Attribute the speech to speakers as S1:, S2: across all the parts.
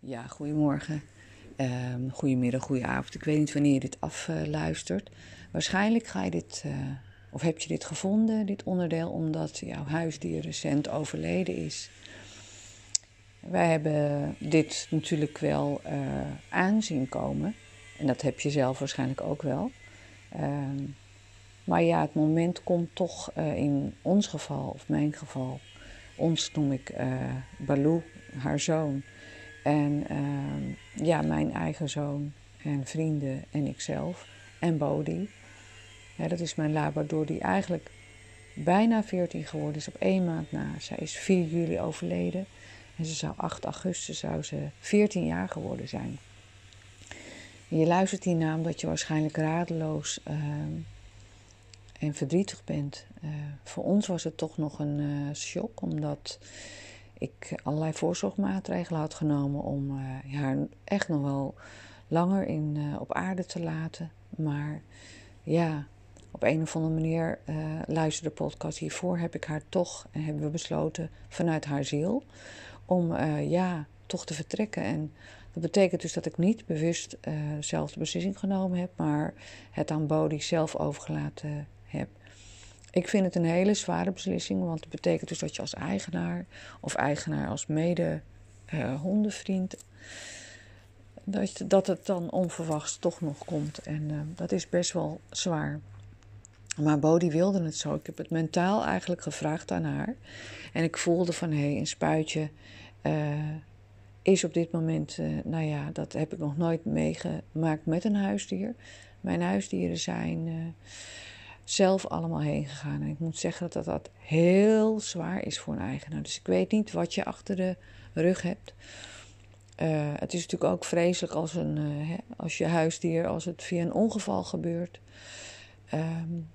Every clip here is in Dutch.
S1: Ja, goedemorgen. Um, goedemiddag, goedenavond. Ik weet niet wanneer je dit afluistert. Waarschijnlijk ga je dit, uh, of heb je dit gevonden, dit onderdeel, omdat jouw huisdier recent overleden is. Wij hebben dit natuurlijk wel uh, aanzien komen. En dat heb je zelf waarschijnlijk ook wel. Um, maar ja, het moment komt toch uh, in ons geval, of mijn geval, ons noem ik Baloo, haar zoon en uh, ja, mijn eigen zoon en vrienden en ikzelf en Bodhi. Ja, dat is mijn labrador die eigenlijk bijna 14 geworden is op één maand na. Zij is 4 juli overleden en ze zou 8 augustus zou ze 14 jaar geworden zijn. Je luistert hierna omdat je waarschijnlijk radeloos uh, en verdrietig bent. Uh, voor ons was het toch nog een uh, shock, omdat ik allerlei voorzorgmaatregelen had genomen om haar echt nog wel langer in, uh, op aarde te laten. Maar ja, op een of andere manier uh, luisterde de podcast hiervoor, heb ik haar toch en hebben we besloten vanuit haar ziel om ja, toch te vertrekken. En dat betekent dus dat ik niet bewust zelf de beslissing genomen heb, maar het aan Bodhi zelf overgelaten heb. Ik vind het een hele zware beslissing, want het betekent dus dat je als eigenaar of eigenaar als mede uh, hondenvriend, dat, dat het dan onverwachts toch nog komt. En uh, dat is best wel zwaar. Maar Bodhi wilde het zo. Ik heb het mentaal eigenlijk gevraagd aan haar. En ik voelde van hé, hey, een spuitje uh, is op dit moment, nou ja, dat heb ik nog nooit meegemaakt met een huisdier. Mijn huisdieren zijn zelf allemaal heen gegaan. En ik moet zeggen dat dat heel zwaar is voor een eigenaar. Dus ik weet niet wat je achter de rug hebt. Uh, het is natuurlijk ook vreselijk als, een, uh, hè, als je huisdier, als het via een ongeval gebeurt. Um,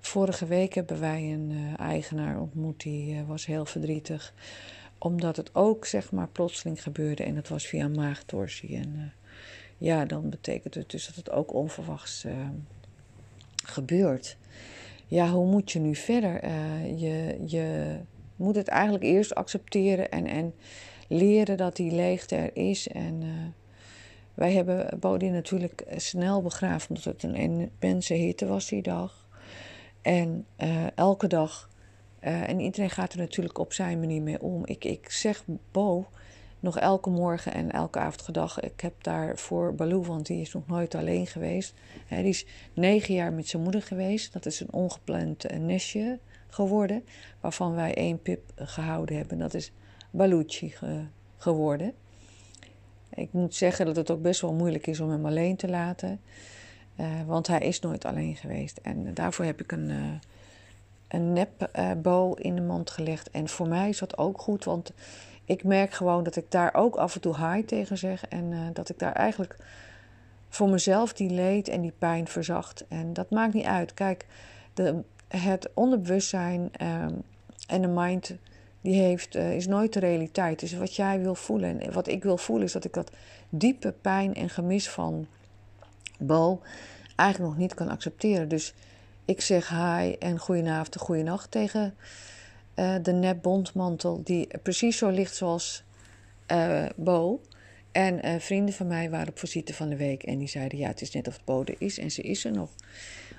S1: vorige week hebben wij een uh, eigenaar ontmoet, die was heel verdrietig. Omdat het ook, zeg maar, plotseling gebeurde en het was via maagtorsie. En ja, dan betekent het dus dat het ook onverwachts ehm, gebeurt. Ja, hoe moet je nu verder? Uh, je, je moet het eigenlijk eerst accepteren en, en leren dat die leegte er is. En uh, wij hebben Bodhi natuurlijk snel begraven, omdat het een immense hitte was die dag. En uh, elke dag, en iedereen gaat er natuurlijk op zijn manier mee om. Ik, ik zeg Bo nog elke morgen en elke avond gedag. Ik heb daar voor Baloo, want die is nog nooit alleen geweest. Die is negen jaar met zijn moeder geweest. Dat is een ongepland uh, nestje geworden, waarvan wij één pip gehouden hebben. Dat is Balucci ge geworden. Ik moet zeggen dat het ook best wel moeilijk is om hem alleen te laten. Uh, want hij is nooit alleen geweest. En daarvoor heb ik een, uh, een nepbo in de mand gelegd. En voor mij is dat ook goed, want ik merk gewoon dat ik daar ook af en toe hi tegen zeg. En uh, dat ik daar eigenlijk voor mezelf die leed en die pijn verzacht. En dat maakt niet uit. Kijk, de, het onderbewustzijn uh, en de mind die heeft, uh, is nooit de realiteit. Dus wat jij wil voelen en wat ik wil voelen is dat ik dat diepe pijn en gemis van Bo eigenlijk nog niet kan accepteren. Dus ik zeg hi en goedenavond en goedenacht tegen uh, de nepbondmantel die precies zo ligt zoals uh, Bo. En uh, vrienden van mij waren op visite van de week en die zeiden: Ja, het is net of het Bo is en ze is er nog.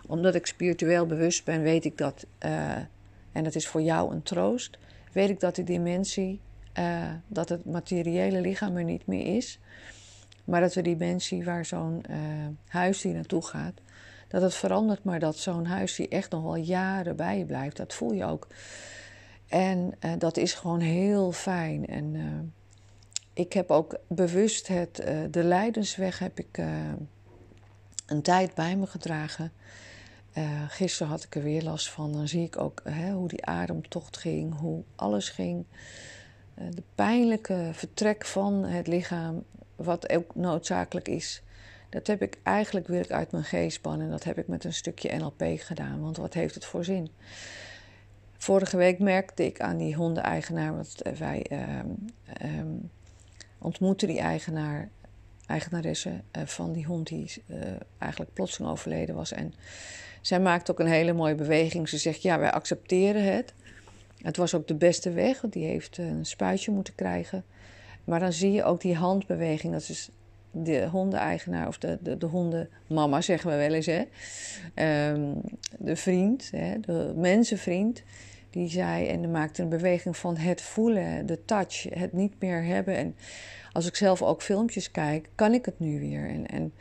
S1: Omdat ik spiritueel bewust ben, weet ik dat, en dat is voor jou een troost, weet ik dat de dimensie, dat het materiële lichaam er niet meer is, maar dat de dimensie waar zo'n huisdier naartoe gaat, dat het verandert, maar dat zo'n huisdier echt nog wel jaren bij je blijft. Dat voel je ook. En uh, dat is gewoon heel fijn. En uh, ik heb ook bewust het, uh, de Leidensweg heb ik een tijd bij me gedragen. gisteren had ik er weer last van. Dan zie ik ook hoe die ademtocht ging, hoe alles ging. de pijnlijke vertrek van het lichaam, wat ook noodzakelijk is. Dat heb ik eigenlijk weer uit mijn geest bannen. En dat heb ik met een stukje NLP gedaan. Want wat heeft het voor zin? Vorige week merkte ik aan die hondeneigenaar, want eh, wij um, um, ontmoetten die eigenaar, eigenaresse uh, van die hond die uh, eigenlijk plotseling overleden was. En zij maakte ook een hele mooie beweging. Ze zegt, ja, wij accepteren het. Het was ook de beste weg, want die heeft een spuitje moeten krijgen. Maar dan zie je ook die handbeweging. Dat is de hondeneigenaar of de, de, de hondenmama, zeggen we wel eens. Hè? Ehm, de vriend, hè? de mensenvriend. Die zei en maakte een beweging van het voelen, de touch, het niet meer hebben. En als ik zelf ook filmpjes kijk, kan ik het nu weer. En, en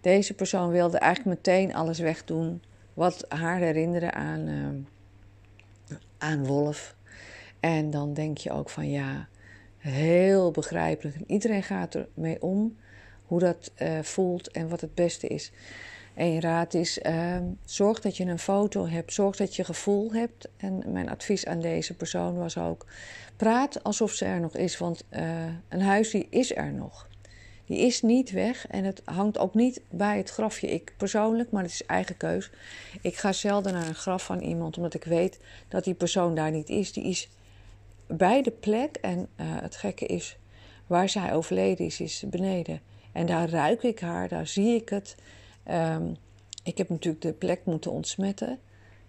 S1: deze persoon wilde eigenlijk meteen alles wegdoen wat haar herinnerde aan, uh, aan Wolf. En dan denk je ook van ja, heel begrijpelijk. En iedereen gaat ermee om hoe dat uh, voelt en wat het beste is. Eén raad is: uh, zorg dat je een foto hebt, zorg dat je gevoel hebt. En mijn advies aan deze persoon was ook: praat alsof ze er nog is, want uh, een huis is er nog. Die is niet weg en het hangt ook niet bij het grafje. Ik persoonlijk, maar het is eigen keus. Ik ga zelden naar een graf van iemand omdat ik weet dat die persoon daar niet is. Die is bij de plek en uh, het gekke is waar zij overleden is, is beneden. En daar ruik ik haar, daar zie ik het. Um, ik heb natuurlijk de plek moeten ontsmetten.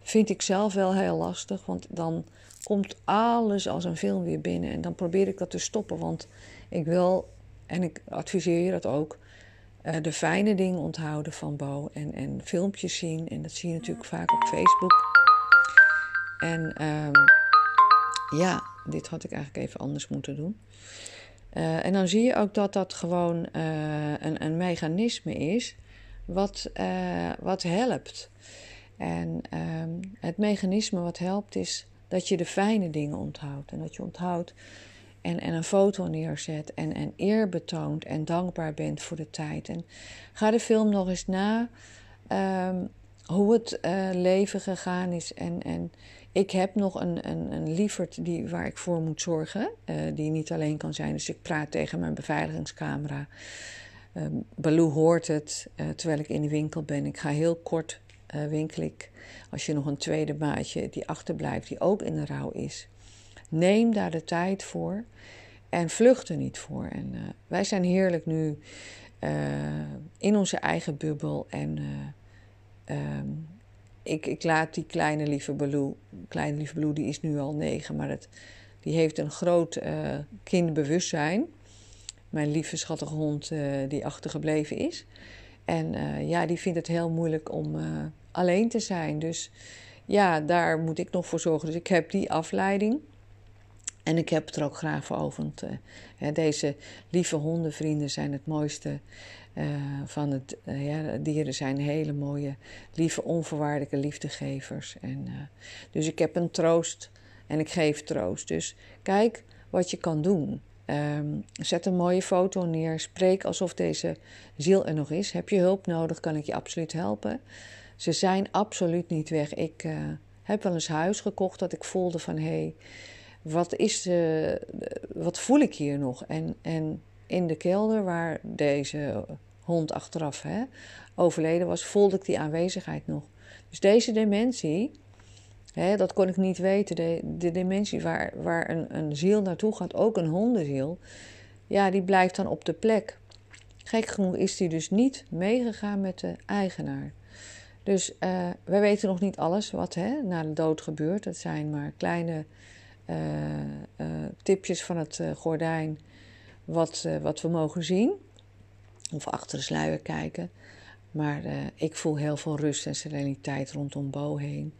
S1: Vind ik zelf wel heel lastig, want dan komt alles als een film weer binnen. En dan probeer ik dat te stoppen, want ik wil, en ik adviseer je dat ook, uh, de fijne dingen onthouden van Bo. En, en filmpjes zien, en dat zie je natuurlijk vaak op Facebook. En um, ja, dit had ik eigenlijk even anders moeten doen. Uh, en dan zie je ook dat dat gewoon uh, een, een, mechanisme is wat, uh, wat helpt. En um, het mechanisme wat helpt is dat je de fijne dingen onthoudt. En dat je onthoudt en, en een foto neerzet en, en eer betoont en dankbaar bent voor de tijd. En ga de film nog eens na um, hoe het leven gegaan is en, en ik heb nog een, een, een lieverd die, waar ik voor moet zorgen, uh, die niet alleen kan zijn. Dus ik praat tegen mijn beveiligingscamera. Um, Baloo hoort het uh, terwijl ik in de winkel ben. Ik ga heel kort uh, winkel. Als je nog een tweede maatje die achterblijft, die ook in de rouw is. Neem daar de tijd voor en vlucht er niet voor. En wij zijn heerlijk nu in onze eigen bubbel en um, ik, ik laat die kleine lieve Baloo, kleine lieve Baloo, die is nu al negen, maar het, die heeft een groot kindbewustzijn. Mijn lieve schattige hond uh, die achtergebleven is. En uh, ja, die vindt het heel moeilijk om alleen te zijn. Dus ja, daar moet ik nog voor zorgen. Dus ik heb die afleiding. En ik heb het er ook graag voor over. Want, deze lieve hondenvrienden zijn het mooiste van het, ja, dieren zijn hele mooie, lieve, onvoorwaardelijke liefdegevers. En, dus ik heb een troost en ik geef troost. Dus kijk wat je kan doen. Um, zet een mooie foto neer. Spreek alsof deze ziel er nog is. Heb je hulp nodig, kan ik je absoluut helpen. Ze zijn absoluut niet weg. Ik heb wel eens huis gekocht dat ik voelde van... hé, hey, wat, is, wat voel ik hier nog? En, en in de kelder waar deze hond achteraf hè, overleden was, voelde ik die aanwezigheid nog. Dus deze dementie, dat kon ik niet weten, de, de dementie waar, waar een, een ziel naartoe gaat, ook een hondenziel, ja, die blijft dan op de plek. Gek genoeg is die dus niet meegegaan met de eigenaar. Dus uh, wij weten nog niet alles wat hè, na de dood gebeurt. Het zijn maar kleine uh, uh, tipjes van het gordijn wat, wat we mogen zien of achter de sluier kijken. Maar ik voel heel veel rust en sereniteit rondom Bo heen.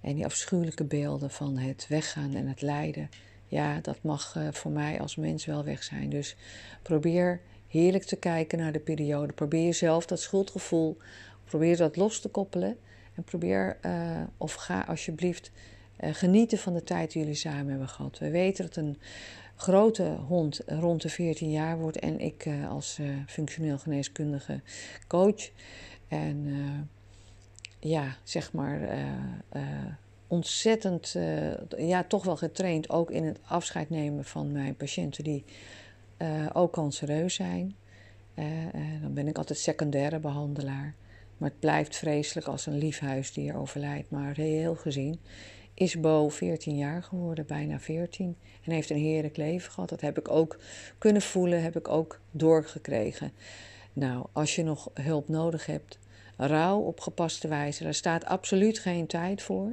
S1: En die afschuwelijke beelden van het weggaan en het lijden. Ja, dat mag uh, voor mij als mens wel weg zijn. Dus probeer heerlijk te kijken naar de periode. Probeer jezelf dat schuldgevoel, probeer dat los te koppelen. En probeer, uh, of ga alsjeblieft genieten van de tijd die jullie samen hebben gehad. We weten dat een grote hond rond de 14 jaar wordt en ik als functioneel geneeskundige coach. En ja, zeg maar ontzettend, ja, toch wel getraind ook in het afscheid nemen van mijn patiënten die ook cancereus zijn. dan ben ik altijd secundaire behandelaar. Maar het blijft vreselijk als een lief huisdier overlijdt. Maar reëel gezien is Bo 14 jaar geworden, bijna 14. En heeft een heerlijk leven gehad. Dat heb ik ook kunnen voelen, heb ik ook doorgekregen. Nou, als je nog hulp nodig hebt, rouw op gepaste wijze, daar staat absoluut geen tijd voor.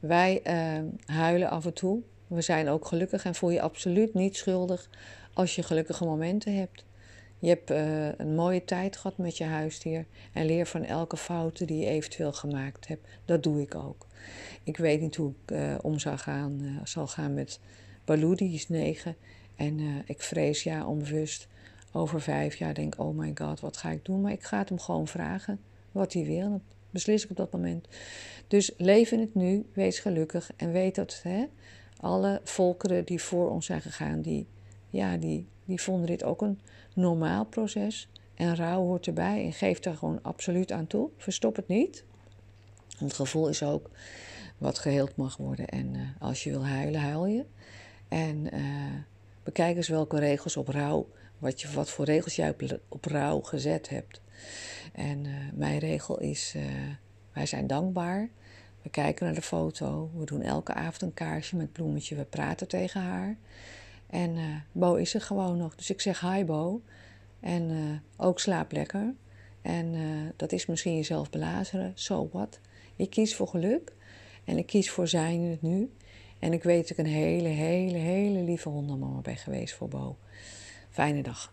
S1: Wij uh, huilen af en toe. We zijn ook gelukkig en voel je absoluut niet schuldig als je gelukkige momenten hebt. Je hebt uh, een mooie tijd gehad met je huisdier en leer van elke fouten die je eventueel gemaakt hebt. Dat doe ik ook. Ik weet niet hoe ik uh, om zou gaan, zal gaan met Baloo, die is negen. En ik vrees ja onbewust over vijf jaar denk oh my god, wat ga ik doen? Maar ik ga het hem gewoon vragen wat hij wil. Dat beslis ik op dat moment. Dus leef in het nu, wees gelukkig en weet dat hè, alle volkeren die voor ons zijn gegaan, die, ja, die, die vonden dit ook een normaal proces. En rouw hoort erbij en geef daar gewoon absoluut aan toe. Verstop het niet. Het gevoel is ook wat geheeld mag worden. En uh, als je wil huilen, huil je. En uh, bekijk eens welke regels op rouw, wat, je, wat voor regels jij op, op rouw gezet hebt. En uh, mijn regel is, wij zijn dankbaar. We kijken naar de foto. We doen elke avond een kaarsje met bloemetje. We praten tegen haar. En uh, Bo is er gewoon nog. Dus ik zeg hi Bo. En ook slaap lekker. En dat is misschien jezelf belazeren. So what? Ik kies voor geluk. En ik kies voor zijn in het nu. En ik weet dat ik een hele, hele, hele lieve hondenmama ben geweest voor Bo. Fijne dag.